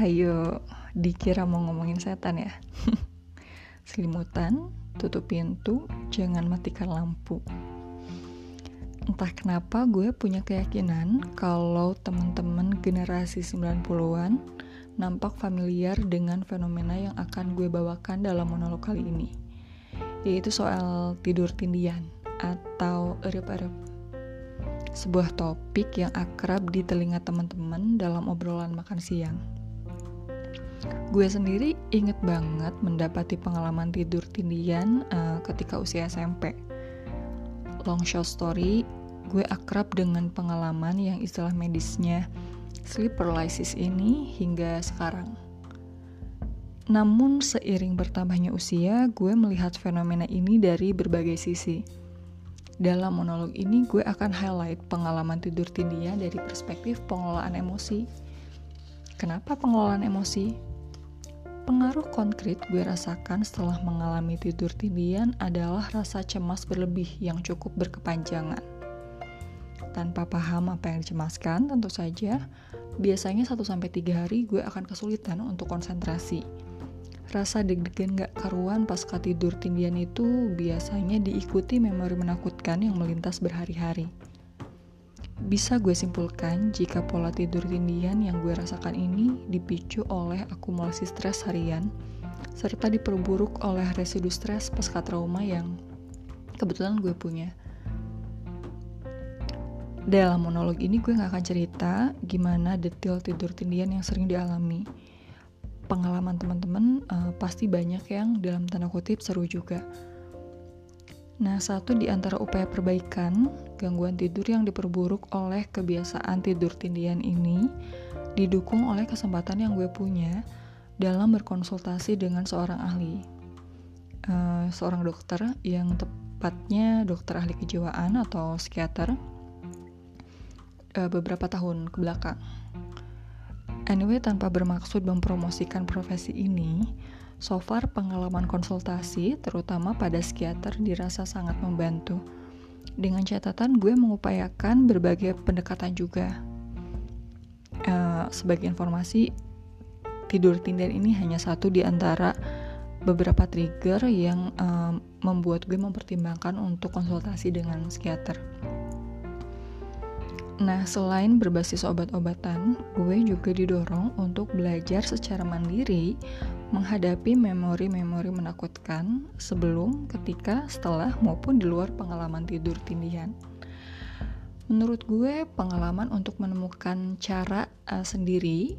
Hayo, dikira mau ngomongin setan ya. Selimutan, tutup pintu, jangan matikan lampu. Entah kenapa gue punya keyakinan kalau teman-teman generasi 90-an nampak familiar dengan fenomena yang akan gue bawakan dalam monolog kali ini. Yaitu soal tidur tindian atau erep-erep. Sebuah topik yang akrab di telinga teman-teman dalam obrolan makan siang. Gue sendiri inget banget mendapati pengalaman tidur tindian uh, ketika usia SMP. Long short story, gue akrab dengan pengalaman yang istilah medisnya sleep paralysis ini hingga sekarang. Namun seiring bertambahnya usia, gue melihat fenomena ini dari berbagai sisi. Dalam monolog ini gue akan highlight pengalaman tidur tindian dari perspektif pengelolaan emosi. Kenapa pengelolaan emosi? Pengaruh konkret gue rasakan setelah mengalami tidur tindian adalah rasa cemas berlebih yang cukup berkepanjangan. Tanpa paham apa yang dicemaskan, tentu saja, biasanya 1-3 hari gue akan kesulitan untuk konsentrasi. Rasa deg-degan gak karuan pasca tidur tindian itu biasanya diikuti memori menakutkan yang melintas berhari-hari. Bisa gue simpulkan jika pola tidur tindian yang gue rasakan ini dipicu oleh akumulasi stres harian, serta diperburuk oleh residu stres pasca trauma yang kebetulan gue punya. Dalam monolog ini gue gak akan cerita gimana detail tidur tindian yang sering dialami. Pengalaman teman-teman uh, pasti banyak yang dalam tanda kutip seru juga Nah, satu di antara upaya perbaikan gangguan tidur yang diperburuk oleh kebiasaan tidur tindian ini didukung oleh kesempatan yang gue punya dalam berkonsultasi dengan seorang ahli, uh, seorang dokter yang tepatnya dokter ahli kejiwaan atau psikiater uh, beberapa tahun ke belakang. Anyway, tanpa bermaksud mempromosikan profesi ini, So far pengalaman konsultasi, terutama pada psikiater, dirasa sangat membantu. Dengan catatan gue mengupayakan berbagai pendekatan juga. Uh, sebagai informasi, tidur tindian ini hanya satu di antara beberapa trigger yang uh, membuat gue mempertimbangkan untuk konsultasi dengan psikiater. Nah, selain berbasis obat-obatan, gue juga didorong untuk belajar secara mandiri menghadapi memori-memori menakutkan sebelum, ketika, setelah, maupun di luar pengalaman tidur tindihan. Menurut gue, pengalaman untuk menemukan cara uh, sendiri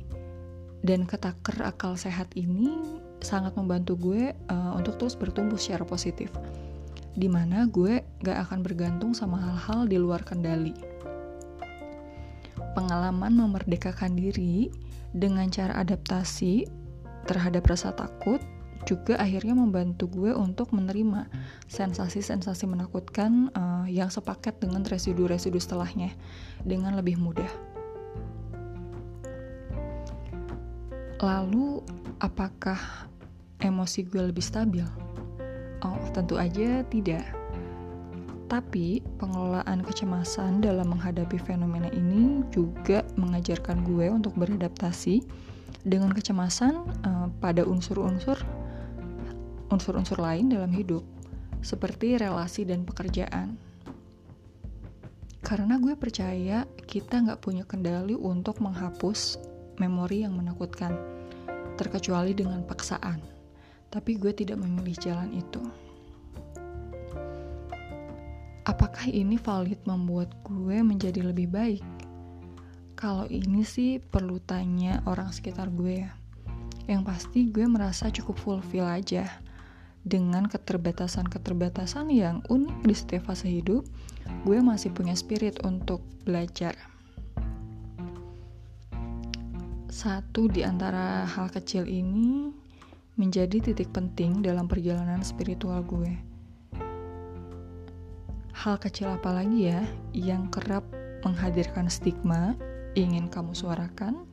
dan ketaker akal sehat ini sangat membantu gue uh, untuk terus bertumbuh secara positif. Di mana gue gak akan bergantung sama hal-hal di luar kendali. Pengalaman memerdekakan diri dengan cara adaptasi terhadap rasa takut juga akhirnya membantu gue untuk menerima sensasi-sensasi menakutkan uh, yang sepaket dengan residu-residu setelahnya dengan lebih mudah. Lalu, apakah emosi gue lebih stabil? Oh, tentu aja tidak. Tapi, pengelolaan kecemasan dalam menghadapi fenomena ini juga mengajarkan gue untuk beradaptasi dengan kecemasan uh, pada unsur-unsur unsur-unsur lain dalam hidup seperti relasi dan pekerjaan. Karena gue percaya kita nggak punya kendali untuk menghapus memori yang menakutkan, terkecuali dengan paksaan. Tapi gue tidak memilih jalan itu. Apakah ini valid membuat gue menjadi lebih baik? Kalau ini sih perlu tanya orang sekitar gue ya. Yang pasti gue merasa cukup fulfill aja dengan keterbatasan-keterbatasan yang unik di setiap fase hidup, gue masih punya spirit untuk belajar. Satu di antara hal kecil ini menjadi titik penting dalam perjalanan spiritual gue. Hal kecil apa lagi ya yang kerap menghadirkan stigma ingin kamu suarakan